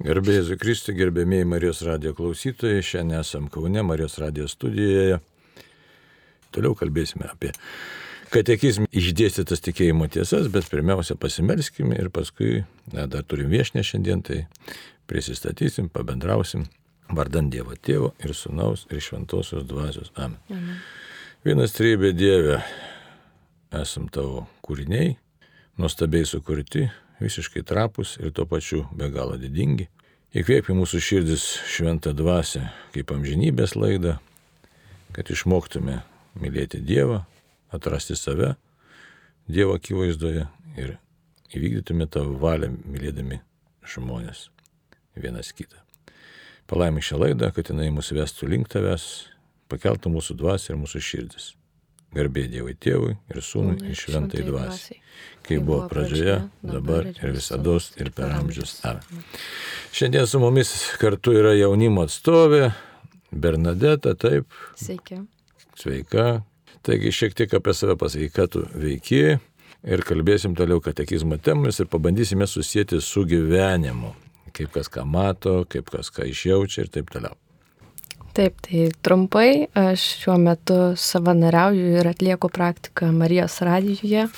Gerbėjai Kristui, gerbėmiai Marijos radio klausytojai, šiandien esam Kaune Marijos radio studijoje. Toliau kalbėsime apie katekizmą išdėstytas tikėjimo tiesas, bet pirmiausia pasimelskime ir paskui, na, dar turim viešinę šiandien, tai prisistatysim, pabendrausim vardant Dievo Tėvo ir Sūnaus ir Šventosios Dvasios. Amen. Amen. Vienas trybė Dieve, esam tavo kūriniai, nuostabiai sukurti, visiškai trapus ir tuo pačiu be galo didingi. Įkvėpė mūsų širdis šventą dvasę kaip amžinybės laidą, kad išmoktume mylėti Dievą, atrasti save Dievo akivaizdoje ir įvykdytume tavo valią mylėdami žmonės vienas kitą. Palaimink šią laidą, kad jinai mus vestų link tavęs, pakeltų mūsų dvasę ir mūsų širdis. Garbė Dievui Tėvui ir Sūnui ir Šventai Dvasiai, kai buvo pradžioje, dabar ir visada ir per amžius. Amen. Šiandien su mumis kartu yra jaunimo atstovė Bernadeta, taip. Sveiki. Sveika. Taigi šiek tiek apie save pasakyk, ką tu veiki ir kalbėsim toliau katekizmo temomis ir pabandysime susijęti su gyvenimu, kaip kas ką mato, kaip kas ką išjaučia ir taip toliau. Taip, tai trumpai, aš šiuo metu savanoriauju ir atlieku praktiką Marijos radijuje.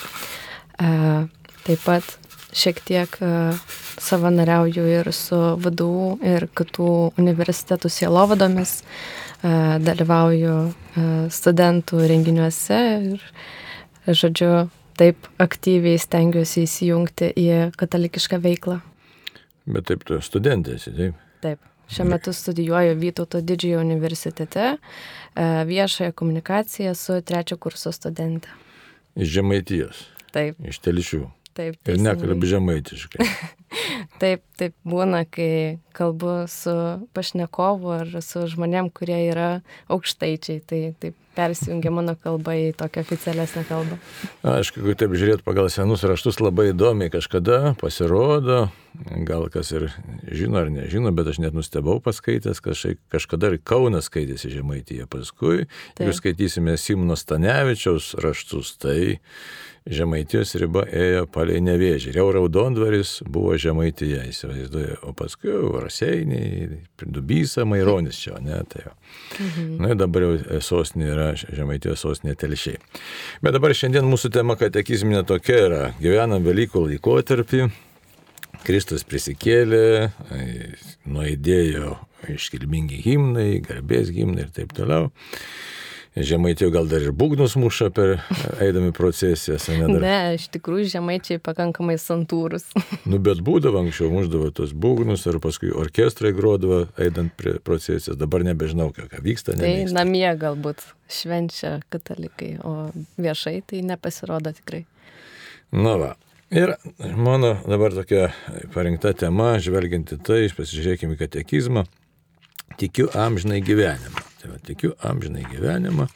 Taip pat šiek tiek savanoriauju ir su VDU ir kitų universitetų sielovadomis, dalyvauju studentų renginiuose ir, žodžiu, taip aktyviai stengiuosi įsijungti į katalikišką veiklą. Bet taip tu studentėsi, taip? Taip. Šiuo metu studijuoju Vytauto didžiojo universitete e, viešąją komunikaciją su trečio kurso studente. Iš Žemaitijos. Taip. Iš Telšių. Taip. Ir nekalbi žemaitiškai. taip, taip būna, kai kalbu su pašnekovu ar su žmonėm, kurie yra aukštaičiai. Tai taip persijungia mano kalba į tokią oficialesnę kalbą. Aišku, jeigu taip žiūrėt pagal senus raštus, labai įdomiai kažkada pasirodo, gal kas ir žino ar nežino, bet aš net nustebau paskaitęs, kažkai, kažkada ir Kaunas skaitėsi Žemaityje. Paskui, taip. jeigu skaitysime Simno Stanevičiaus raštus, tai Žemaitijos riba ėjo palei nevėžį. Jau Raudondvaris buvo Žemaityje, įsivaizduoju, o paskui Raseiniai, Dubysa, Maironis čia, ne, tai jau. Mhm. Na ir dabar jau sostinė yra Žemaitijos sostinė telšiai. Bet dabar šiandien mūsų tema katekizminė tokia yra. Gyvenam Velykų laikotarpį, Kristus prisikėlė, nuėdėjo iškilmingi himnai, garbės himnai ir taip toliau. Žemaitė gal dar ir būgnus muša per eidami procesijas, ne? Dar... Ne, iš tikrųjų žemaičiai pakankamai santūrus. nu, bet būdavo anksčiau, muždavo tos būgnus ir paskui orkestrai grodavo eidant prie procesijas. Dabar nebežinau, ką vyksta. Tai nemėgsta. namie galbūt švenčia katalikai, o viešai tai nepasirodo tikrai. Na va. Ir mano dabar tokia parinkta tema, žvelgiant į tai, pasižiūrėkime į katekizmą, tikiu amžinai gyvenimą. Tai va, tikiu amžinai gyvenimą.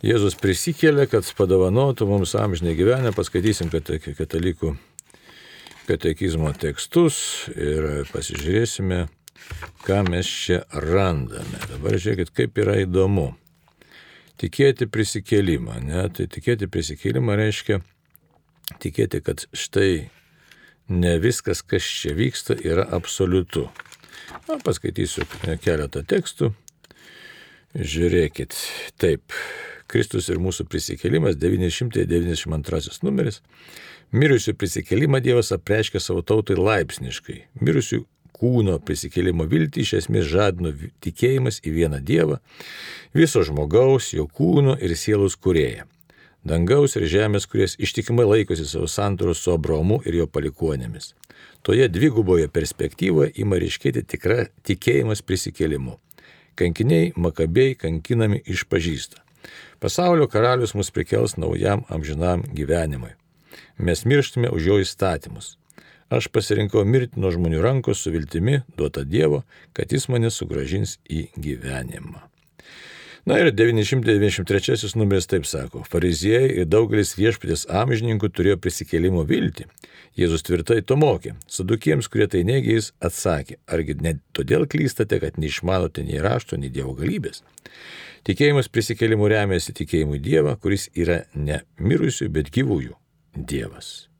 Jėzus prisikėlė, kad padovanotų mums amžinai gyvenimą. Paskaitysim katalikų katekizmo tekstus ir pasižiūrėsime, ką mes čia randame. Dabar žiūrėkit, kaip yra įdomu. Tikėti prisikėlimą. Ne? Tai tikėti prisikėlimą reiškia tikėti, kad štai ne viskas, kas čia vyksta, yra absoliutu. Na, paskaitysiu keletą tekstų. Žiūrėkit, taip, Kristus ir mūsų prisikėlimas 992 numeris. Mirusių prisikėlimą Dievas apreiškė savo tautai laipsniškai. Mirusių kūno prisikėlimo viltį iš esmės žadino tikėjimas į vieną Dievą, viso žmogaus, jo kūno ir sielos kurėją. Dangaus ir žemės, kuries ištikimai laikosi savo santoros su Abraomu ir jo palikuonėmis. Toje dviguboje perspektyvoje ima ryškėti tikra tikėjimas prisikėlimu kankiniai makabėjai kankinami išpažįsta. Pasaulio karalius mus prikels naujam amžinam gyvenimui. Mes mirštume už jo įstatymus. Aš pasirinkau mirti nuo žmonių rankos su viltimi duota Dievo, kad jis mane sugražins į gyvenimą. Na ir 993 numeris taip sako, fariziejai ir daugelis viešpatės amžininkų turėjo prisikėlimo viltį. Jėzus tvirtai to mokė. Sadukiems, kurie tai negė, jis atsakė, argi ne todėl klystate, kad neišmanote nei rašto, nei Dievo galybės. Tikėjimas prisikėlimu remiasi tikėjimu į Dievą, kuris yra ne mirusių, bet gyvųjų Dievas.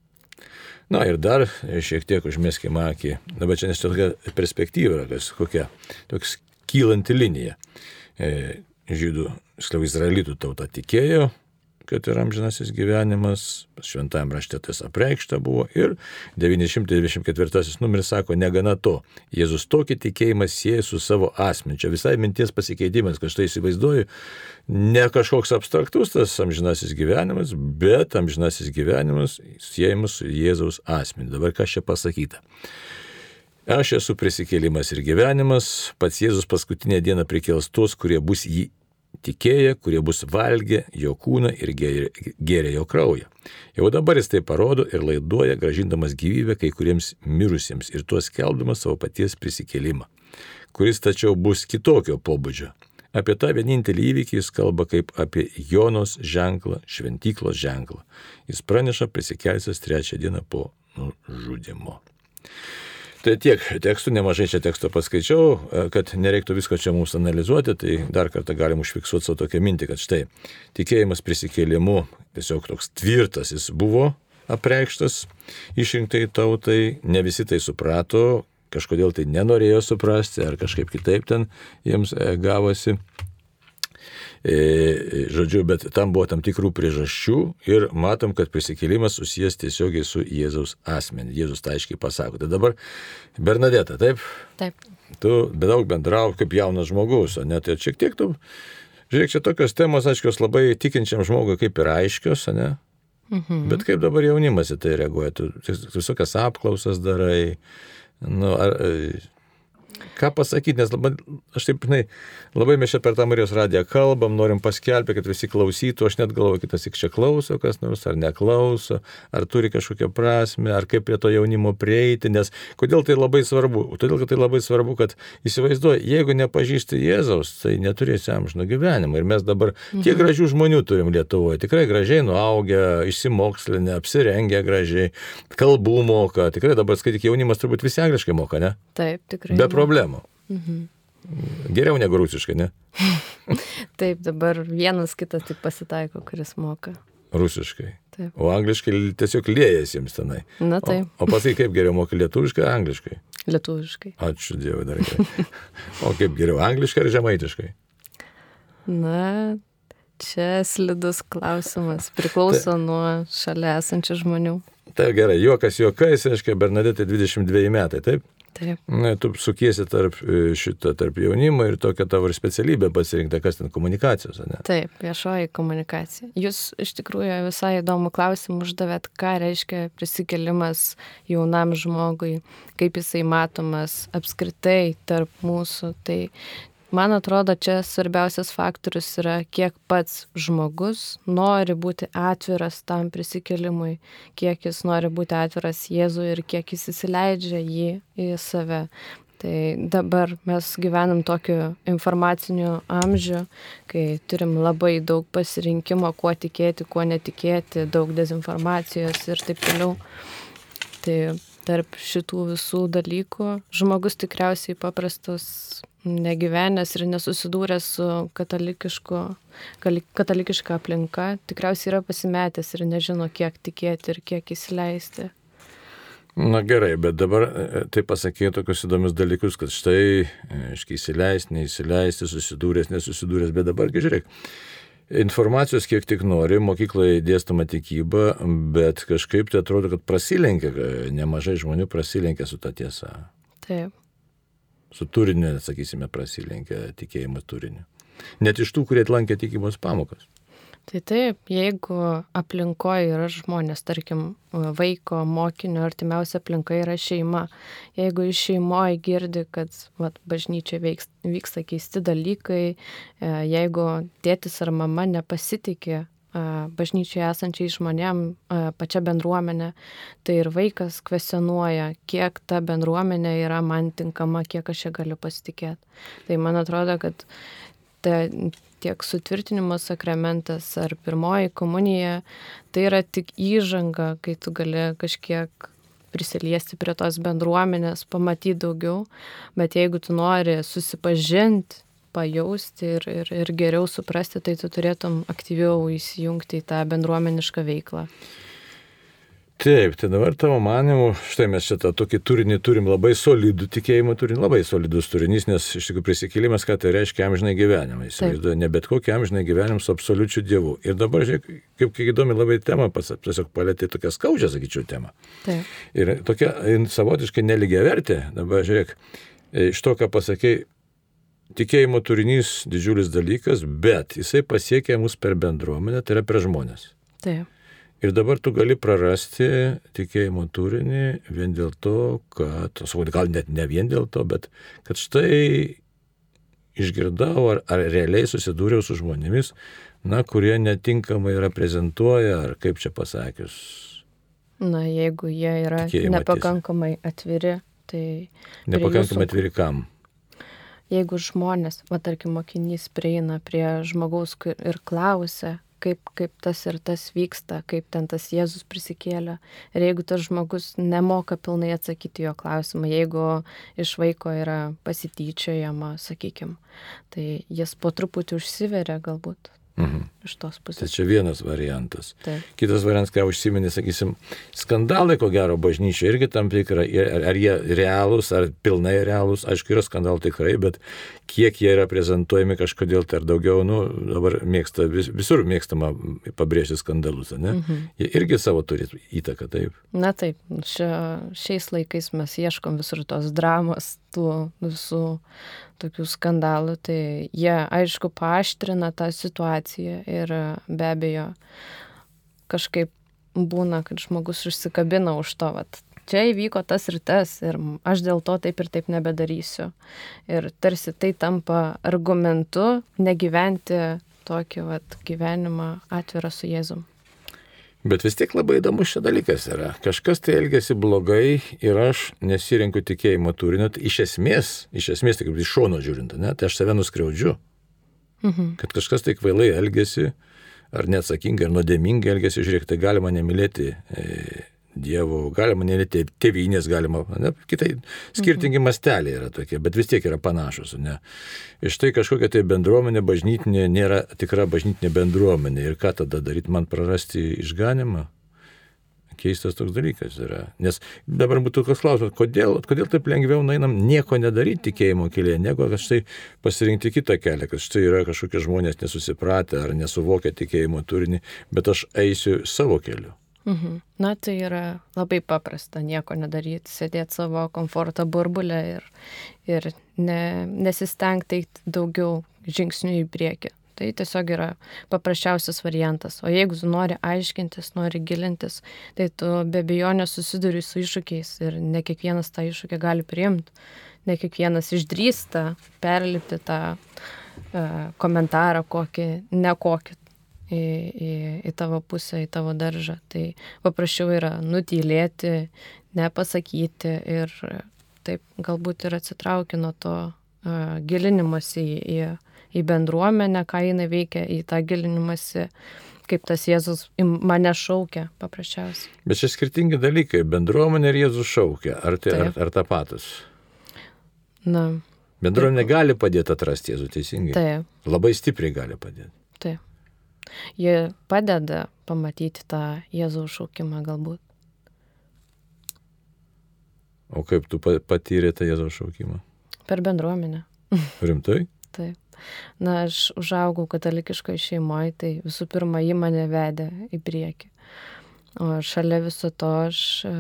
Na ir dar šiek tiek užmėskime akį. Dabar čia nes tokia perspektyva, kas kokia, toks kylanti linija. Žydų, skliau izraelitų tauta tikėjo, kad yra amžinasis gyvenimas, šventajame rašte tas apreikšta buvo ir 924 numeris sako, negana to, Jėzus tokį tikėjimą sieja su savo asmeniu. Čia visai minties pasikeitimas, kad štai įsivaizduoju, ne kažkoks abstraktus tas amžinasis gyvenimas, bet amžinasis gyvenimas siejamas su Jėzaus asmeniu. Dabar kas čia pasakyta? Aš esu prisikėlimas ir gyvenimas, pats Jėzus paskutinę dieną prikels tuos, kurie bus jį tikėję, kurie bus valgę jo kūną ir gėrė jo kraują. Jau dabar jis tai parodo ir laiduoja, gražindamas gyvybę kai kuriems mirusiems ir tuos keldamas savo paties prisikėlimą, kuris tačiau bus kitokio pobūdžio. Apie tą vienintelį įvykį jis kalba kaip apie Jonos ženklą, šventyklos ženklą. Jis praneša prisikelsias trečią dieną po nužudimo. Tai tiek tekstų, nemažai čia teksto paskaičiau, e, kad nereiktų visko čia mums analizuoti, tai dar kartą galim užfiksuoti savo tokią mintį, kad štai tikėjimas prisikėlimu tiesiog toks tvirtas jis buvo apreikštas išrinktai tautai, ne visi tai suprato, kažkodėl tai nenorėjo suprasti ar kažkaip kitaip ten jiems e, gavosi. E, žodžiu, bet tam buvo tam tikrų priežasčių ir matom, kad prisikėlimas susijęs tiesiogiai su Jėzaus asmeniu. Jėzus tai aiškiai pasako. Tai dabar Bernadeta, taip? Taip. Tu daug bendrau kaip jaunas žmogus, o net ir šiek tiek tu, žiūrėk, čia tokios temos, aiškios, labai tikinčiam žmogui kaip ir aiškios, ne? Mhm. Bet kaip dabar jaunimas į tai reaguoja, tu visokias apklausas darai, nu, ar, ką pasakyti, nes labai, aš taip, žinai, labai mes čia per tą Marijos radiją kalbam, norim paskelbti, kad visi klausytų, aš net galvoju, kitas tik čia klauso, kas nors ar neklauso, ar turi kažkokią prasme, ar kaip prie to jaunimo prieiti, nes kodėl tai labai svarbu? Todėl, kad tai labai svarbu, kad įsivaizduoju, jeigu nepažįsti Jėzaus, tai neturėsi amžino gyvenimo. Ir mes dabar mhm. tiek gražių žmonių turim Lietuvoje, tikrai gražiai nuaugę, išsimokslinę, apsirengę gražiai, kalbų moka, tikrai dabar skaityk jaunimas turbūt visi angliškai moka, ne? Taip, tikrai. Be problemų. Mhm. Geriau negu rusiškai, ne? Taip, dabar vienas kitas tik pasitaiko, kuris moka. Rusiškai. Taip. O angliškai tiesiog lėjas jiems tenai. Na taip. O, o pasakai, kaip geriau moka lietuviškai ar angliškai? Lietuviškai. Ačiū Dievui dar gerai. o kaip geriau angliškai ar žemaitiškai? Na, čia slidus klausimas. Priklauso tai, nuo šalia esančių žmonių. Tai gerai, juokas juokais, reiškia, Bernadette 22 metai, taip? Taip. Na, tu sukiesi tarp e, šito, tarp jaunimo ir tokia tavo ir specialybė pasirinkta, kas ten komunikacijos, ne? Taip, viešoji komunikacija. Jūs iš tikrųjų visai įdomų klausimą uždavėt, ką reiškia prisikelimas jaunam žmogui, kaip jisai matomas apskritai tarp mūsų. Tai Man atrodo, čia svarbiausias faktorius yra, kiek pats žmogus nori būti atviras tam prisikelimui, kiek jis nori būti atviras Jėzui ir kiek jis įsileidžia jį į save. Tai dabar mes gyvenam tokiu informaciniu amžiu, kai turim labai daug pasirinkimo, kuo tikėti, kuo netikėti, daug dezinformacijos ir taip toliau. Tai tarp šitų visų dalykų žmogus tikriausiai paprastas negyvenęs ir nesusidūręs su katalikiška aplinka, tikriausiai yra pasimetęs ir nežino, kiek tikėti ir kiek įsileisti. Na gerai, bet dabar e, tai pasakė tokius įdomius dalykus, kad štai, aiškiai, e, įsileisti, neįsileisti, susidūręs, nesusidūręs, bet dabar, žiūrėk, informacijos kiek tik nori, mokykloje dėstoma tikyba, bet kažkaip tai atrodo, kad prasilenkia, nemažai žmonių prasilenkia su ta tiesa. Taip su turiniu, sakysime, prasilenkia tikėjimo turiniu. Net iš tų, kurie atlankė tikybos pamokas. Tai taip, jeigu aplinkoje yra žmonės, tarkim, vaiko, mokinio, artimiausia aplinka yra šeima, jeigu iš šeimoje girdi, kad vat, bažnyčia veiks, vyksta keisti dalykai, e, jeigu tėtis ar mama nepasitikė bažnyčioje esančiai žmonėm, pačia bendruomenė, tai ir vaikas kvesionuoja, kiek ta bendruomenė yra man tinkama, kiek aš ją galiu pasitikėti. Tai man atrodo, kad ta, tiek sutvirtinimo sakramentas ar pirmoji komunija, tai yra tik įžanga, kai tu gali kažkiek prisiliesti prie tos bendruomenės, pamatyti daugiau, bet jeigu tu nori susipažinti pajausti ir, ir, ir geriau suprasti, tai tu turėtum aktyviau įsijungti į tą bendruomenišką veiklą. Taip, tai dabar tavo manimu, štai mes šitą tokį turinį turim labai solidų tikėjimo turinį, labai solidus turinys, nes iš tikrųjų prisikėlimas, ką tai reiškia amžinai gyvenimą. Įsivaizduoju, ne bet kokį amžinai gyvenimą su absoliučiu Dievu. Ir dabar, žiūrėk, kaip, kaip įdomi labai tema, tiesiog palėtė tokią skaudžią, sakyčiau, temą. Taip. Ir tokia savotiškai neligia vertė, dabar žiūrėk, iš to, ką pasakėjai, tikėjimo turinys didžiulis dalykas, bet jisai pasiekia mus per bendruomenę, tai yra per žmonės. Taip. Ir dabar tu gali prarasti tikėjimo turinį vien dėl to, kad, gal net ne vien dėl to, bet kad štai išgirdau ar, ar realiai susidūriau su žmonėmis, na, kurie netinkamai reprezentuoja, ar kaip čia pasakius. Na, jeigu jie yra nepakankamai atviri, tai... Nepakankamai atviri kam? Jeigu žmonės, va tarkim, mokinys prieina prie žmogaus ir klausia, kaip, kaip tas ir tas vyksta, kaip ten tas Jėzus prisikėlė. Ir jeigu tas žmogus nemoka pilnai atsakyti jo klausimą, jeigu iš vaiko yra pasityčiojama, sakykime, tai jis po truputį užsiveria galbūt. Mhm. Iš tos pusės. Tai čia vienas variantas. Taip. Kitas variantas, ką užsiminė, sakysim, skandalai, ko gero, bažnyčia irgi tam tikra, ar, ar jie realūs, ar pilnai realūs, aišku, yra skandalų tikrai, bet kiek jie yra prezentuojami kažkodėl, tai ar daugiau, nu, dabar mėgsta, vis, visur mėgstama pabrėžti skandalus, ne? Mhm. Jie irgi savo turi įtaką, taip. Na taip, šia, šiais laikais mes ieškom visur tos dramos, tų visų tokių skandalų, tai jie aišku paaštrina tą situaciją ir be abejo kažkaip būna, kad žmogus užsikabina už to, vat, čia įvyko tas ir tas ir aš dėl to taip ir taip nebedarysiu. Ir tarsi tai tampa argumentu negyventi tokį vat, gyvenimą atvirą su Jėzum. Bet vis tiek labai įdomus šis dalykas yra. Kažkas tai elgesi blogai ir aš nesirenku tikėjimo turinio. Tai iš esmės, iš esmės, kaip iš šono žiūrint, ne, tai aš save nuskriaudžiu. Mhm. Kad kažkas tai kvailai elgesi, ar neatsakingai, ar nuodėmingai elgesi, žiūrėk, tai galima nemylėti e, Dievo, galima nelėti tėvynės, galima, ne, kitai skirtingi mhm. masteliai yra tokie, bet vis tiek yra panašus. Ne. Iš tai kažkokia tai bendruomenė bažnytinė nėra tikra bažnytinė bendruomenė ir ką tada daryti, man prarasti išganimą? Keistas toks dalykas yra. Nes dabar būtų kas klausimas, kodėl, kodėl taip lengviau nainam nieko nedaryti tikėjimo kelyje, negu kad štai pasirinkti kitą kelią, kad štai yra kažkokie žmonės nesusipratę ar nesuvokia tikėjimo turinį, bet aš eisiu savo keliu. Mhm. Na, tai yra labai paprasta nieko nedaryti, sėdėti savo komforto burbulę ir, ir ne, nesistengti daugiau žingsnių į priekį. Tai tiesiog yra paprasčiausias variantas. O jeigu nori aiškintis, nori gilintis, tai tu be abejonės susiduri su iššūkiais ir ne kiekvienas tą iššūkį gali priimti, ne kiekvienas išdrįsta perlipti tą uh, komentarą kokį, ne kokį į, į, į tavo pusę, į tavo daržą. Tai paprasčiau yra nutylėti, nepasakyti ir taip galbūt ir atsitrauki nuo to uh, gilinimosi į, į, į bendruomenę, ką jinai veikia, į tą gilinimąsi kaip tas Jėzus mane šaukia, paprasčiausiai. Bet čia skirtingi dalykai - bendruomenė ir Jėzus šaukia. Ar, tai, ar, ar tą patus? Na. Bendruomenė taip. gali padėti atrasti Jėzų teisingai. Taip. Labai stipriai gali padėti. Taip. Ji padeda pamatyti tą Jėzaus šaukimą galbūt. O kaip tu patyrė tą Jėzaus šaukimą? Per bendruomenę. Rimtai? Taip. Na, aš užaugau katalikiškoje šeimoje, tai visų pirma, ji mane vedė į priekį. O šalia viso to aš e,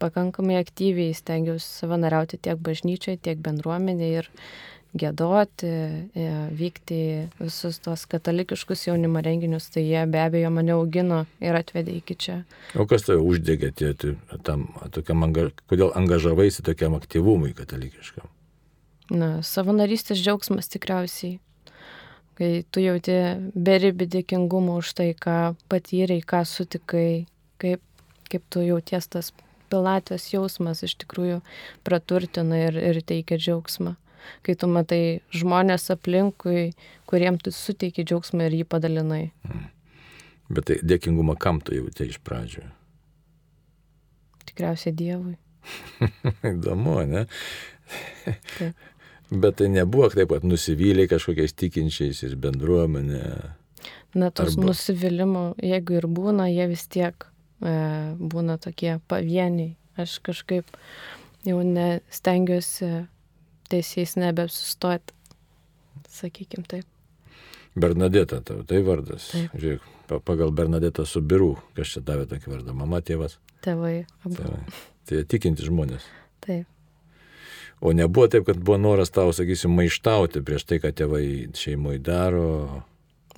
pakankamai aktyviai stengiausi savanoriauti tiek bažnyčiai, tiek bendruomenėje ir gėdoti, e, vykti visus tos katalikiškus jaunimo renginius, tai jie be abejo mane augino ir atvedė iki čia. O kas tave uždegė tie, tam, tokiam, kodėl angažavaisi tokiam aktyvumui katalikiškam? Na, savanorystės džiaugsmas tikriausiai, kai tu jauti beribį dėkingumą už tai, ką patyrei, ką sutikai, kaip, kaip tu jauties tas pilatvės jausmas iš tikrųjų praturtina ir, ir teikia džiaugsmą kai tu matai žmonės aplinkui, kuriem tu suteiki džiaugsmą ir jį padalinai. Mm. Bet tai dėkingumą kam tu jautė iš pradžio? Tikriausiai Dievui. Įdomu, ne? Taip. Bet tai nebuvo taip, kad nusivylė kažkokiais tikinčiais ir bendruomenė. Na, tos Arba... nusivylimų, jeigu ir būna, jie vis tiek e, būna tokie pavieniai. Aš kažkaip jau nestengiuosi teisės nebeapsistoti, sakykim taip. Bernadeta tavo, tai vardas. Taip. Žiūrėk, pa- pagal Bernadetą Subirų, kas čia davė tokį vardą, mama, tėvas. Tėvai. Abu. Tai, tai tikinti žmonės. Taip. O nebuvo taip, kad buvo noras tau, sakysim, maištauti prieš tai, ką tėvai šeimoje daro.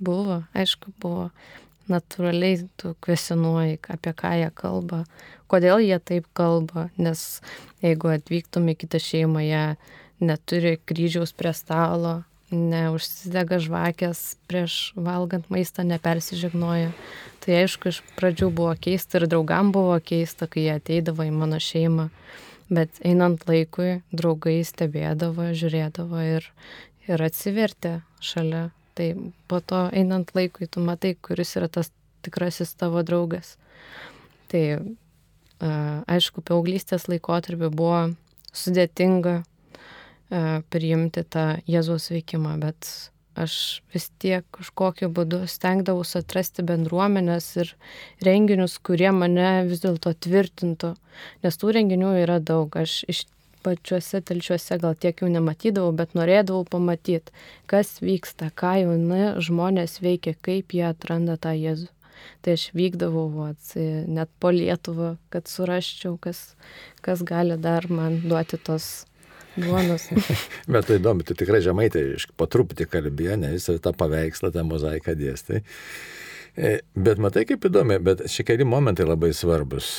Buvo, aišku, buvo. Natūraliai tu kvesionuoji, apie ką jie kalba, kodėl jie taip kalba, nes jeigu atvyktum į kitą šeimą, jie neturi kryžiaus prie stalo, neužsidega žvakės prieš valgant maistą, nepersižegnoja. Tai aišku, iš pradžių buvo keista ir draugam buvo keista, kai jie ateidavo į mano šeimą. Bet einant laikui, draugai stebėdavo, žiūrėdavo ir, ir atsivertė šalia. Tai po to einant laikui, tu matai, kuris yra tas tikrasis tavo draugas. Tai aišku, paauglystės laikotarpiu buvo sudėtinga priimti tą Jėzaus veikimą, bet aš vis tiek kažkokiu būdu stengdavausi atrasti bendruomenės ir renginius, kurie mane vis dėlto tvirtintų, nes tų renginių yra daug. Aš iš pačiuose telčiuose gal tiek jų nematydavau, bet norėdavau pamatyti, kas vyksta, ką jauni žmonės veikia, kaip jie atranda tą Jėzų. Tai aš vykdavau vat, net po Lietuvą, kad surasčiau, kas, kas gali dar man duoti tos duonos. Bet tai įdomu, tu tikrai žemai tai po truputį kalbėjo, ne visą tą paveikslą, tą mozaiką dėstai. E, Bet matai kaip įdomi, bet šie keli momentai labai svarbus.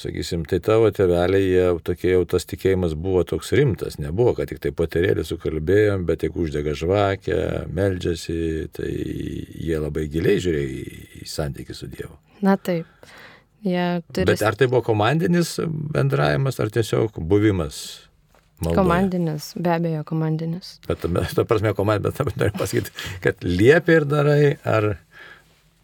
Sakysim, tai tavo tėveliai, jie tokie jau tas tikėjimas buvo toks rimtas, nebuvo, kad tik tai poterėlį sukalbėjom, bet jeigu uždega žvakę, meldžiasi, tai jie labai giliai žiūrėjo į, į santykių su Dievu. Na taip. Jie turi Bet ar tai buvo komandinis bendravimas, ar tiesiog buvimas? Maldoje? komandinis, be abejo, komandinis. Bet, ta prasme, komanda, bet noriu pasakyti, kad liepia ir darai, ar,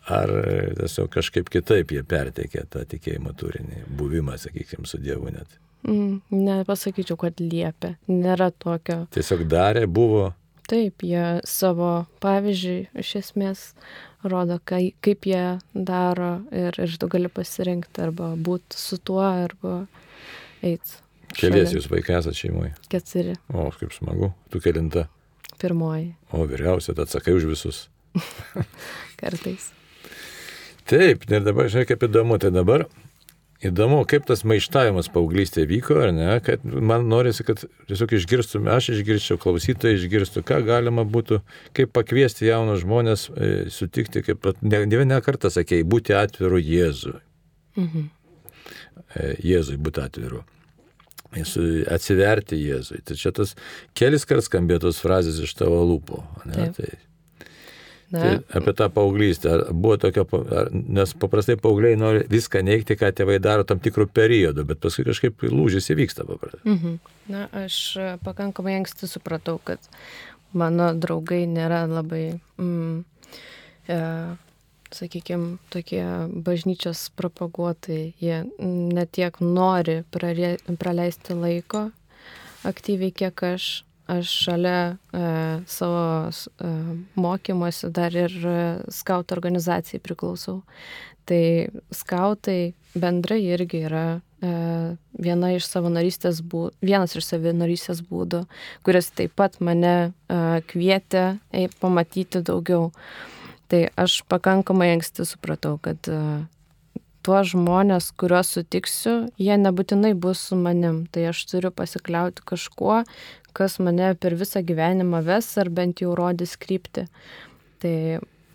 ar tiesiog kažkaip kitaip jie perteikė tą tikėjimo turinį, buvimą, sakykime, su Dievu net. Mm, nepasakyčiau, kad liepia. Nėra tokio. Tiesiog darė, buvo, Taip, jie savo pavyzdžiui iš esmės rodo, kai, kaip jie daro ir, ir tu gali pasirinkti arba būti su tuo, arba eiti. Kelias jūs vaikai esate šeimoje. Keturi. O, kaip smagu, tu kelinta. Pirmoji O, vyriausia, tu atsakai už visus. kartais. Taip, ir dabar, žinai, kaip įdomu, tai dabar įdomu, kaip tas maištavimas paauglystėje vyko, ar ne, kad man norisi, kad tiesiog išgirstume, aš išgirščiau, klausytojai išgirstų, ką galima būtų, kaip pakviesti jaunus žmonės e, sutikti, kaip ne, ne vieną kartą sakėjai, būti atviru Jėzui. Mhm. E, Jėzui būti atviru. Atsiverti Jėzui. Tai čia tas kelis kart skambėtos frazės iš tavo lūpų. Ne? Taip. Tai, Na, Tai apie tą paauglystę. Ar buvo tokio, pa- ar, nes paprastai paaugliai nori viską neigti, ką tėvai daro tam tikrų periodų, bet paskui kažkaip lūžis įvyksta paprastai. mhm. Na, aš e, pakankamai anksti supratau, kad mano draugai nėra labai, mm, e, sakykime, tokie bažnyčios propaguotojai. Jie netiek nori prarė, praleisti laiko aktyviai, kiek aš. Aš šalia e, savo e, mokymosi dar ir e, skautų organizacijai priklausau. Tai skautai bendrai irgi yra e, viena iš savanorystės būdų, vienas iš savanorystės būdų, kuris taip pat mane e, kvietė ei, pamatyti daugiau. Tai aš pakankamai anksti supratau, kad e, tuos žmonės, kuriuos sutiksiu, jie nebūtinai bus su manim. Tai aš turiu pasikliauti kažkuo, kas mane per visą gyvenimą ves ar bent jau rodys krypti. Tai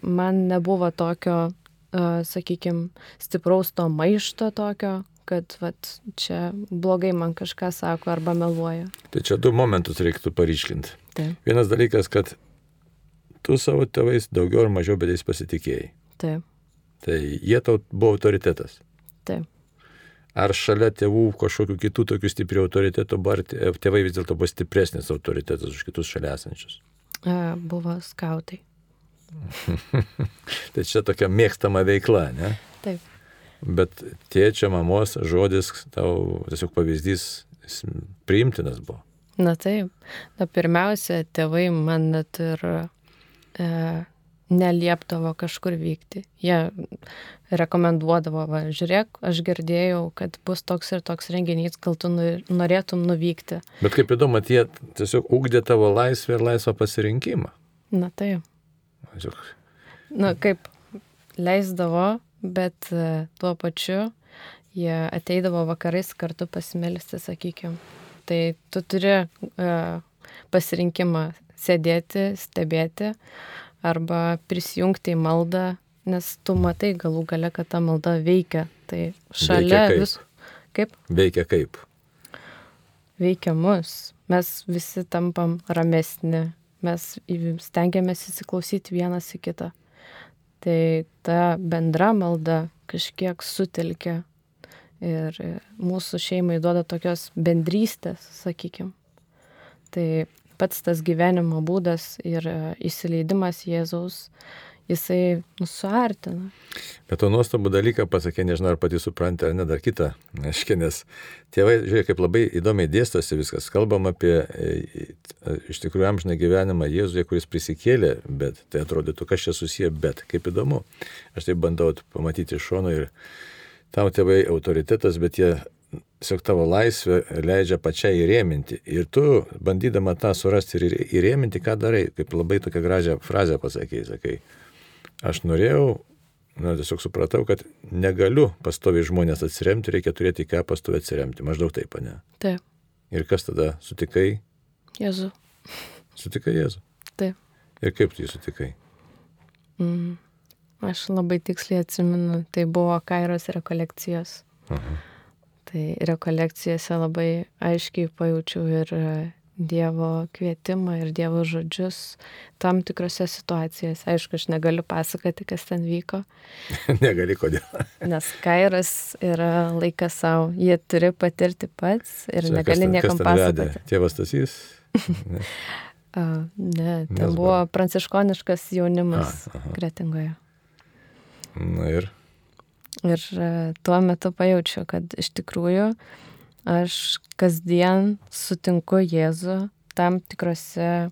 man nebuvo tokio, uh, sakykime, stipraus to maišto tokio, kad vat, čia blogai man kažką sako arba meluoja. Tai čia du momentus reiktų paryškinti. Taip, Vienas dalykas, kad tu savo tėvais daugiau ar mažiau, bet jais pasitikėjai. taip, Tai jie tau buvo autoritetas. taip. Ar šalia tėvų kažkokių kitų tokių stiprių autoritetų, ar tė- tėvai vis dėlto buvo stipresnis autoritetas už kitus šalia esančius? Uh, buvo skautai. Tai čia tokia mėgstama veikla, ne? Taip. Bet tėčio, mamos žodis tau tiesiog pavyzdys priimtinas buvo. Na taip. Na pirmiausia, tėvai man net ir e, neliepdavo kažkur vykti. Jie rekomenduodavo, va, žiūrėk, aš girdėjau, kad bus toks ir toks renginys, gal tu norėtum nuvykti. Bet kaip įdomu, jie tiesiog ugdė tavo laisvę ir laisvą pasirinkimą. Na tai. Tiesiog. Na kaip leisdavo, bet e, tuo pačiu jie ateidavo vakarais kartu pasimelsti, sakykime. Tai tu turi uh, pasirinkimą sėdėti, stebėti arba prisijungti į maldą nes tu matai galų gale, kad ta malda veikia. Tai šalia Veikia kaip? vis. Kaip? Veikia kaip? Veikia mus. Mes visi tampam ramesni. Mes stengiamės įsiklausyti vienas į kitą. Tai ta bendra malda kažkiek sutelkia ir mūsų šeimai duoda tokios bendrystės, sakykime. Tai pats tas gyvenimo būdas ir e, įsileidimas Jėzaus, jisai nu, suartina. Bet to nuostabų dalyką pasakė, nežinau, ar pati suprantate, ar ne, dar kitą. Aiškiai, nes tėvai, žiūrėk, kaip labai įdomiai dėstosi viskas. Kalbam apie e, e, iš tikrųjų amžiną gyvenimą Jėzuje, kuris prisikėlė, bet tai atrodytų, kas čia susiję, bet kaip įdomu. Aš tai bandau pamatyti iš šono ir tau tėvai autoritetas, bet jie tiesiog tavo laisvę leidžia pačiai įrėminti. Ir tu, bandydama tą surasti ir įrėminti, ką darai, kaip labai tokią gražią frazę pasakėjai, sakai, aš norėjau, na, tiesiog supratau, kad negaliu pastoviai žmonės atsiremti, reikia turėti ką pastoviai atsiremti. Maždaug taip, ne? Taip, Ir kas tada sutikai? Jėzu. Sutikai Jėzų. Taip. Ir kaip tu jį sutikai? Mm. Aš labai tiksliai atsimenu, tai buvo Kairos rekolekcijos. Aha. Tai rekolekcijose labai aiškiai pajaučiau ir e, Dievo kvietimą ir Dievo žodžius tam tikrose situacijose. Aišku, aš negaliu pasakoti, kas ten vyko, Negali kodėl. nes Kairas yra laikas savo. Jie turi patirti pats ir Čia negali ten- niekam ten vedė? pasakoti. Tėvas Tasys? Ne. A, ne, ten Nesvarbu. buvo pranciškoniškas jaunimas A, aha. Kretingoje. Na ir Ir e, tuo metu pajaučiu, kad iš tikrųjų aš kasdien sutinku Jėzų tam tikrose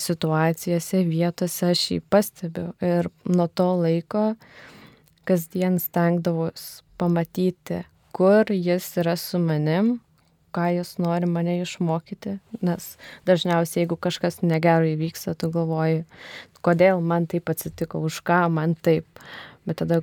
situacijose, vietose, aš jį pastebiu. Ir nuo to laiko kasdien stengdavus pamatyti, kur jis yra su manim, ką jis nori mane išmokyti. Nes dažniausiai, jeigu kažkas negero įvyksta, tu galvoji, kodėl man taip atsitiko, už ką man taip. Bet tada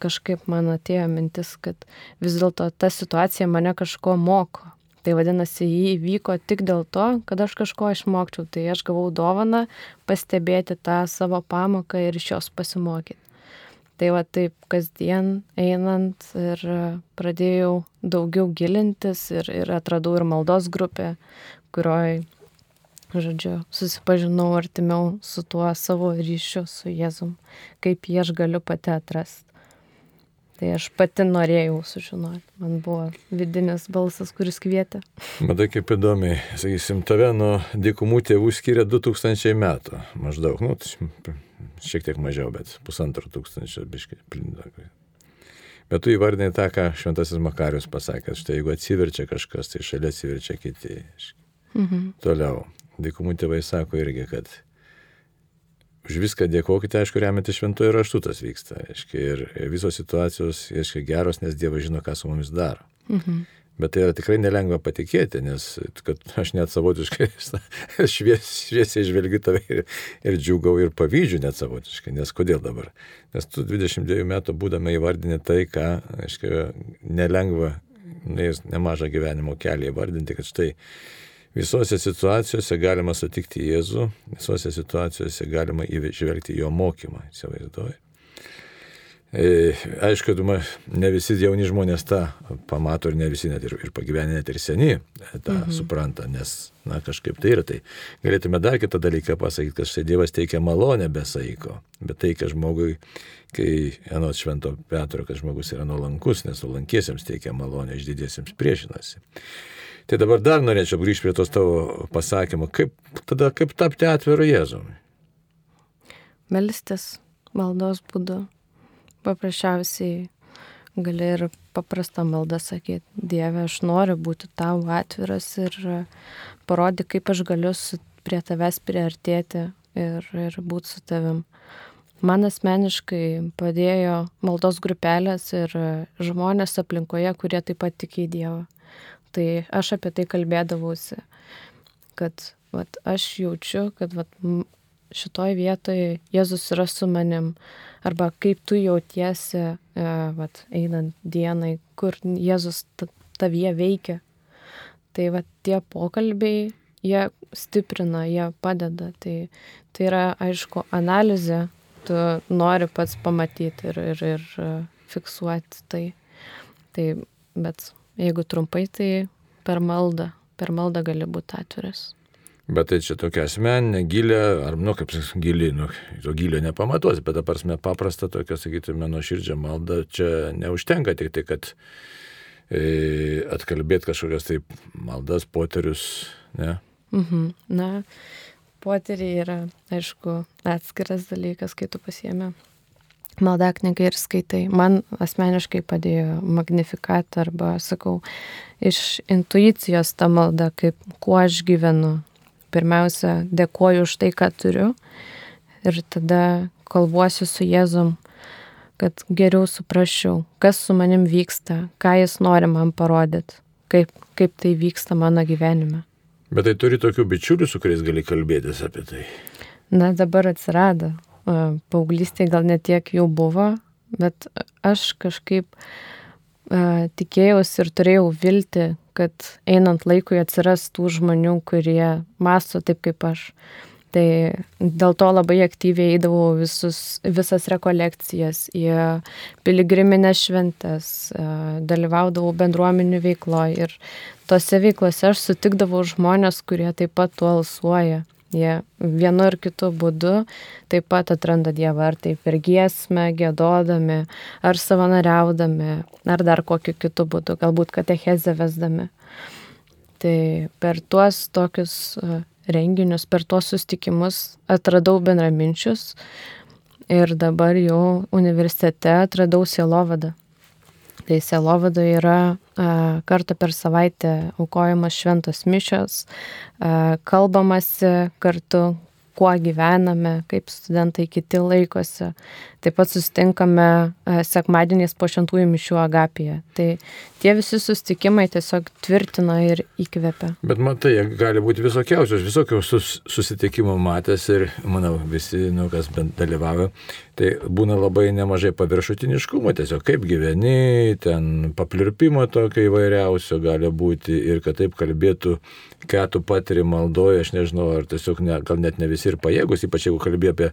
kažkaip man atėjo mintis, kad vis dėlto ta situacija mane kažko moko. Tai vadinasi, jį įvyko tik dėl to, kad aš kažko išmokčiau. Tai aš gavau dovaną pastebėti tą savo pamoką ir iš jos pasimokyti. Tai va taip kasdien einant ir pradėjau daugiau gilintis ir, ir atradau ir maldos grupę, kurioje, žodžiu, susipažinau artimiau su tuo savo ryšiu su Jėzum, kaip jį aš galiu pati atrasti. Tai aš pati norėjau sužinoti. Man buvo vidinis balsas, kuris kvietė. Matai, kaip įdomiai, sakysim, tave nuo dykumų tėvų skiria 2000 metų. Maždaug, nu, tai šiek tiek mažiau, bet pusantro tūkstančio biškai. Bet tu įvardinai tą, ką Šventasis Makarius pasakė, štai jeigu atsiverčia kažkas, tai šalia atsiverčia kiti. Mhm. Toliau, dykumų tėvai sako irgi, kad už viską dėkokite, aišku, remiantis šventojų raštų tas vyksta. Aiškiai, ir visos situacijos, aiškiai, geros, nes Dievas žino, ką su mumis daro. Mhm. Bet tai yra tikrai nelengva patikėti, nes kad aš net savotiškai švies, šviesiai žvelgiu tave ir, ir džiugau ir pavydžiu net savotiškai. Nes kodėl dabar? Nes tu 22 metų būdame įvardinę tai, ką, aiškiai, nelengva, neįs nemažą gyvenimo kelią įvardinti, kad štai visose situacijose galima sutikti Jėzų, visose situacijose galima įžvelgti jo mokymą, įsivaizduoju. E, aišku, ne visi jauni žmonės tą pamato ir ne visi net ir, ir pagyvenę, net ir seni tą mhm. supranta, nes, na, kažkaip tai yra. Tai galėtume dar kitą dalyką pasakyti, kad štai Dievas teikia malonę be saiko, bet teikia žmogui, kai, anot Švento Petro, kad žmogus yra nuolankus, nes nuolankiesiems teikia malonę, išdidiesiems priešinasi. Tai dabar dar norėčiau grįžti prie tos tavo pasakymo, kaip, tada kaip tapti atviru Jėzumi. Melistis maldos būdu. Paprasčiausiai gali ir paprastą maldą sakyti, Dieve, aš noriu būti tau atviras ir parodyk, kaip aš galiu su, prie tavęs priartėti ir, ir būti su tavim. man asmeniškai padėjo maldos grupelės ir žmonės aplinkoje, kurie taip pat tiki į Dievą. Tai aš apie tai kalbėdavausi, kad vat, aš jaučiu, kad vat, šitoj vietoje Jėzus yra su manim. Arba kaip tu jautiesi, e, vat, einant dienai, kur Jėzus tavyje veikia. Tai vat, tie pokalbiai, jie stiprina, jie padeda. Tai, tai yra, aišku, analizė, tu nori pats pamatyti ir, ir, ir e, fiksuoti tai. Tai, bet jeigu trumpai, tai per maldą, per maldą gali būti atviras. Bet tai čia tokia asmeninė, gilė, ar, nu, kaip gili, nu, to gilio nepamatuosi, bet dabar mes paprastą tokią, sakytume, nuoširdžią maldą, čia neužtenka tik tai, kad e, atkalbėti kažkokias tai maldas, poterius, ne? Mhm. Na, poteriai yra, aišku, atskiras dalykas, kai tu pasiemi maldą knygą ir skaitai. Man asmeniškai padėjo magnifikat arba, sakau, iš intuicijos ta malda, kaip kuo aš gyvenu, pirmiausia, dėkoju už tai, ką turiu ir tada kalbuosiu su Jėzum, kad geriau suprasčiau, kas su manim vyksta, ką jis nori man parodyti, kaip, kaip tai vyksta mano gyvenime. Bet tai turi tokių bičiulių, su kuriais gali kalbėtis apie tai. Na, dabar atsirado. Paauglystėje gal netiek jau buvo, bet aš kažkaip uh, tikėjausi ir turėjau vilti, kad einant laikui atsiras tų žmonių, kurie masto taip kaip aš. Tai dėl to labai aktyviai eidavau visus, visas rekolekcijas, į piligriminės šventes, dalyvaudavau bendruomenių veikloje ir tose veiklose aš sutikdavau žmonės, kurie taip pat tuo alsuoja. Jie vienu ar kitu būdu taip pat atranda Dievą, ar tai per giesmę, gėdodami, ar savanoriaudami, ar dar kokiu kitu būdu, galbūt katechezę vesdami. Tai per tuos tokius e, renginius, per tuos sustikimus atradau bendraminčius ir dabar jau universitete atradau sielovadą. Tai sielovada yra a, kartą per savaitę aukojamas šventos mišios, a, kalbamasi kartu, kuo gyvename, kaip studentai kiti laikosi. Taip pat susitinkame e, sekmadieniais po šventųjų mišių agapiją. Tai tie visi susitikimai tiesiog tvirtina ir įkvepia. Bet matai, gali būti visokiausios, visokių sus, susitikimų matęs ir, manau, visi, nu, kas bent dalyvavo, tai būna labai nemažai paviršutiniškumo, tiesiog kaip gyveni, ten paplirpimo tokio įvairiausio gali būti ir kad taip kalbėtų ką tu patiri maldoje, aš nežinau, ar tiesiog ne, gal net ne visi ir pajėgus, ypač jeigu kalbė apie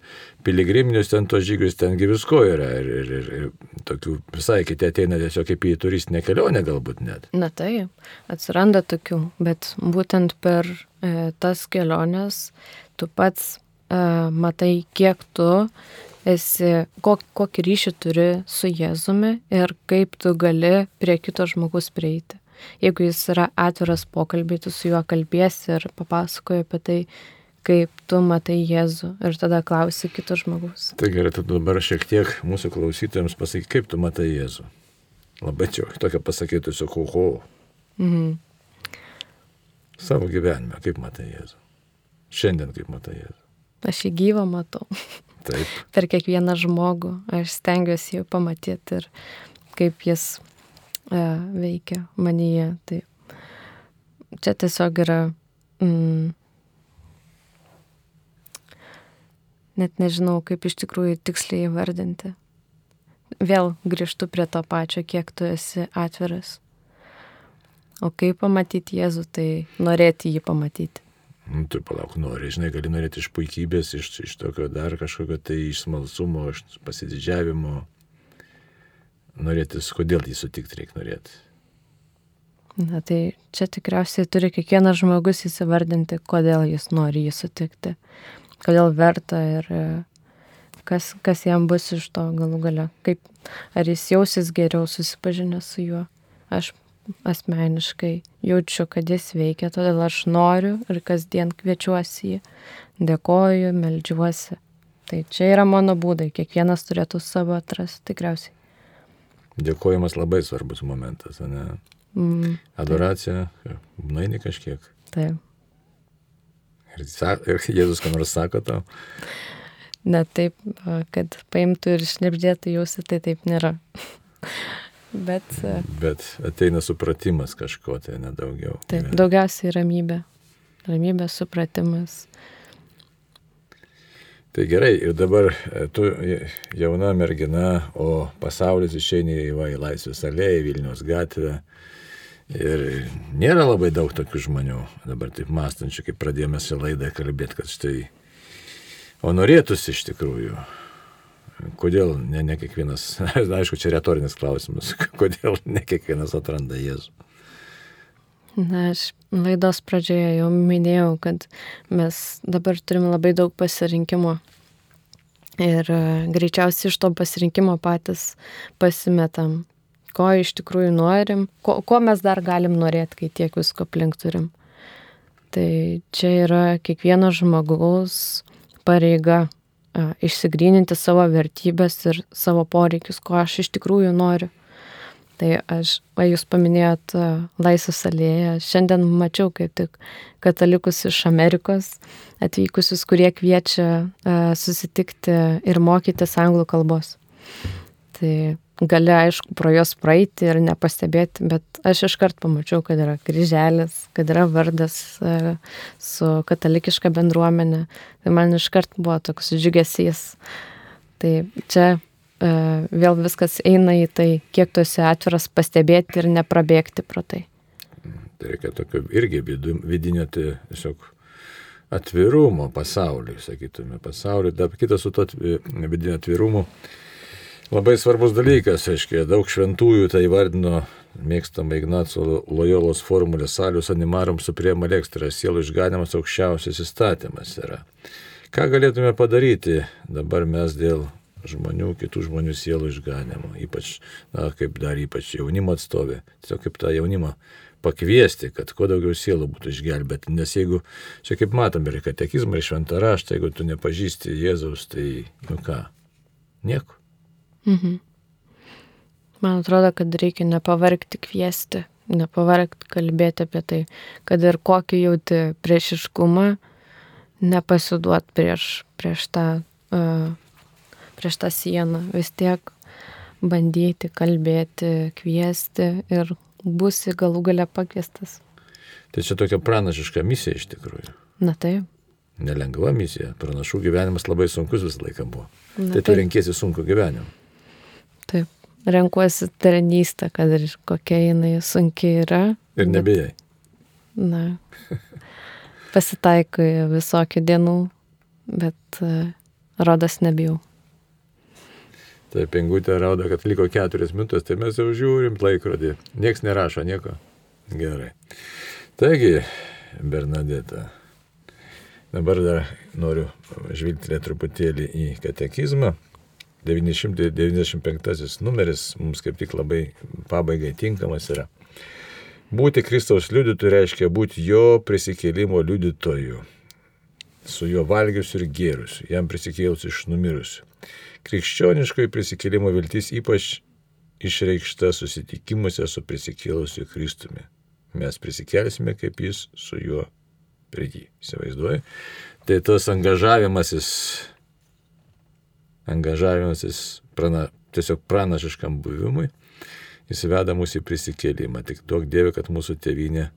piligriminius ten tos žygius, tengi visko yra ir, ir, ir, ir tokių visai kiti ateina tiesiog kaip į turistinę kelionę galbūt net. Na tai, atsiranda tokių, bet būtent per e, tas keliones tu pats e, matai, kiek tu esi, kok, kokį ryšį turi su Jėzumi ir kaip tu gali prie kito žmogus prieiti. Jeigu jis yra atviras pokalbiai, tu su juo kalbėsi ir papasakoji apie tai, kaip tu matai Jėzų ir tada klausi kito žmogus. Tai gerai, tad dabar šiek tiek mūsų klausytojams pasakyk, kaip tu matai Jėzų. Labai čia tokia pasakytų su hoho. Mhm. Savo gyvenime, kaip matai Jėzų. Šiandien kaip matai Jėzų. Aš jį gyvą matau. Taip. per kiekvieną žmogų aš stengiuosi jį pamatyti ir kaip jis veikia manyje. Tai čia tiesiog yra, mm, net nežinau, kaip iš tikrųjų tiksliai įvardinti. Vėl grįžtu prie to pačio, kiek tu esi atviras. O kaip pamatyti Jėzų, tai norėti jį pamatyti. Nu, tu palauk, nori, žinai, gali norėti iš puikybės, iš, iš tokio dar kažkokio tai iš smalsumo, iš pasididžiavimo norėtis, kodėl jį sutikti reikia norėti? Na tai čia tikriausiai turi kiekvienas žmogus įsivardinti, kodėl jis nori jį sutikti, kodėl verta ir e, kas, kas jam bus iš to galų gale, kaip, ar jis jausis geriau susipažinęs su juo. Aš asmeniškai jaučiu, kad jis veikia, todėl aš noriu ir kasdien kviečiuosi jį, dėkoju, melžiuosi. Tai čia yra mano būdai, kiekvienas turėtų savo atrasti tikriausiai. Dėkojimas labai svarbus momentas, ne? Mm, Adoracija, nueini kažkiek. Taip. Ir, ir Jėzus ką nors sako tau? ne taip, kad paimtų ir šnipždėtų jūsų, tai taip nėra. Bet, Bet ateina supratimas kažko, tai nedaugiau. Taip, daugiausiai ramybė. Ramybė, supratimas. Tai gerai, ir dabar e, tu jauna mergina, o pasaulis išeini į, va, į Laisvės alėją, Vilnius gatvę. Ir nėra labai daug tokių žmonių, dabar taip mąstančių, kaip pradėjome šią laidą kalbėti, kad štai, o norėtųsi iš tikrųjų. Kodėl ne, ne kiekvienas, aišku, čia retorinis klausimas, kodėl ne kiekvienas atranda Jėzų? Na, aš laidos pradžioje jau minėjau, kad mes dabar turime labai daug pasirinkimo. Ir e, greičiausiai iš to pasirinkimo patys pasimetam ko iš tikrųjų norim, ko, ko mes dar galim norėti, kai tiek visko aplink turim. Tai čia yra kiekvieno žmogaus pareiga a, išsigryninti savo vertybės ir savo poreikius, ko aš iš tikrųjų noriu. Tai aš, va, jūs paminėjot Laisvės alėją, šiandien mačiau kaip tik katalikus iš Amerikos atvykusius, kurie kviečia a, susitikti ir mokytis anglų kalbos. Tai gali, aišku, pro jos praeiti ir nepastebėti, bet aš iškart pamačiau, kad yra kryželis, kad yra vardas e, su katalikiška bendruomenė. Tai man iškart buvo toks džiugesys. Tai čia e, vėl viskas eina į tai, kiek tu esi atviras pastebėti ir neprabėgti pro tai. Tai reikia tokio irgi vidinio tiesiog atvirumo pasauliui, sakytume, pasauliui. Dar kitas su to vidinio atvirumu Labai svarbus dalykas, aiškiai, daug šventųjų tai vardino mėgstama Ignaco Lojolos formulė salius animarum suprema lekstra, sielų išganimas aukščiausias įstatymas yra. Ką galėtume padaryti dabar mes dėl žmonių, kitų žmonių sielų išganimo, ypač, na, kaip dar ypač jaunimo atstovė, tiesiog kaip tą jaunimą pakviesti, kad kuo daugiau sielų būtų išgelbėti, nes jeigu, čia kaip matom ir katekizmą, ir šventą raštą, jeigu tu nepažįsti Jėzaus, tai, nu ką, nieko. Mhm. Man atrodo, kad reikia nepavargti kviesti, nepavargti kalbėti apie tai, kad ir kokį jauti priešiškumą, nepasiduot prieš, prieš, tą, uh, prieš tą sieną, vis tiek bandyti kalbėti, kviesti ir būsi galų gale pakviestas. Tai čia tokia pranašiška misija iš tikrųjų. Na taip. Nelengva misija. Pranašų gyvenimas labai sunkus visą laiką buvo. Na, tai tu renkėsi sunku gyvenimą. Taip, renkuosi tarnystę, kad ir kokia jinai sunkiai yra. Ir nebijai. Na, pasitaiko visokių dienų, bet uh, rodas nebijau. Tai pengutė rauda, kad liko keturias minutės, tai mes jau žiūrim laikrodį. Niekas nerašo nieko. Gerai. Taigi, Bernadeta, dabar dar noriu žvilgti truputėlį į katekizmą. 995 numeris mums kaip tik labai pabaigai tinkamas yra. Būti Kristaus liudytojų reiškia būti jo prisikėlimo liudytoju, su juo valgiusiu ir gėrusiu, jam prisikėlus iš numirusių. Krikščioniškoji prisikėlimo viltis ypač išreikšta susitikimuose su prisikėlusiu Kristumi. Mes prisikelsime kaip jis su juo prie jį. Įsivaizduoju. Tai tas angažavimasis angažavimasis prana, tiesiog pranašiškam buvimui, jis veda mūsų į prisikėlimą. Tik duok Dieve, kad mūsų tėvynė,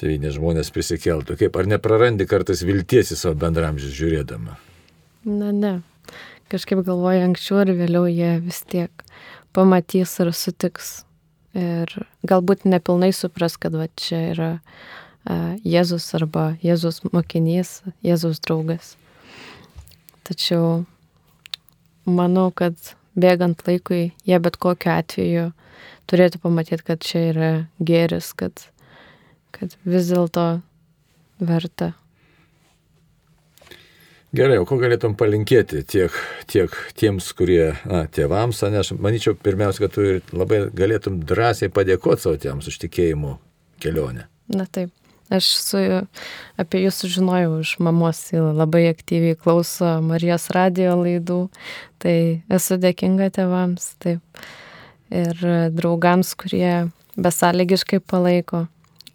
tėvynė žmonės prisikeltų. Kaip, ar neprarandi kartais vilties į savo bendramžius žiūrėdama? Na, ne. Kažkaip galvoju, anksčiau ar vėliau jie vis tiek pamatys ir sutiks. Ir galbūt nepilnai supras, kad va čia yra Jėzus arba Jėzus mokinys, Jėzus draugas. Tačiau manau, kad bėgant laikui jie bet kokiu atveju turėtų pamatyti, kad čia yra gėris, kad, kad vis dėlto verta. Gerai, o ko galėtum palinkėti tiek, tiek tiems, kurie, na, tėvams, ne, aš manyčiau, pirmiausia, kad tu ir labai galėtum drąsiai padėkoti savo tėvams už tikėjimo kelionę. Na taip. Aš su, apie jūs sužinojau iš mamos, labai aktyviai klauso Marijos radio laidų, tai esu dėkinga tėvams, taip. Ir draugams, kurie besąlygiškai palaiko,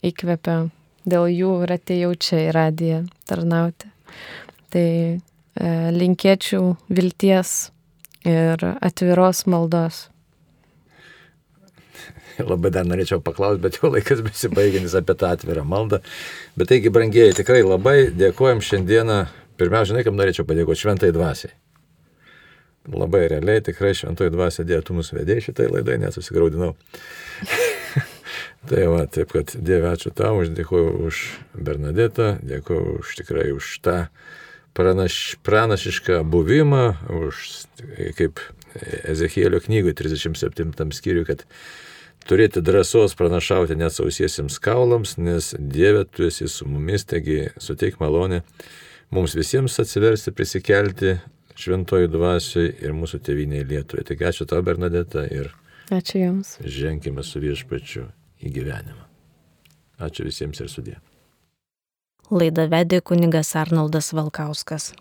įkvepia. Dėl jų ir atėjau čia į radiją tarnauti. Tai linkėčiau vilties ir atviros maldos. Labai dar norėčiau paklausti, bet jau laikas besibaigiantis apie tą atvirą maldą. Bet taigi, brangieji, tikrai labai dėkojom šiandieną. Pirmiausia, žinai, kam norėčiau padėkoti šventai dvasiai. Labai realiai, tikrai šventoji dvasia dėtų mūsų vedėjai šitai laidai, net susigaudinau. tai va, taip kad Dieve, ačiū tau, aš dėkuoju už Bernadetą, dėkuoju už tikrai už tą pranaš, pranašišką buvimą, už, kaip Ezechielio knygoje 37 skyriui, kad turėti drąsos pranašauti net sausiesiems kaulams, nes Dieve, tu esi su mumis, taigi suteik malonę mums visiems atsiversti, prisikelti šventojų dvasiai ir mūsų tėviniai Lietuvai. Taigi ačiū tau, Bernadeta, ir ačiū Jums. Ženkime su viešpačiu į gyvenimą. Ačiū visiems ir sudė. Laida vedė kunigas Arnoldas Valkauskas.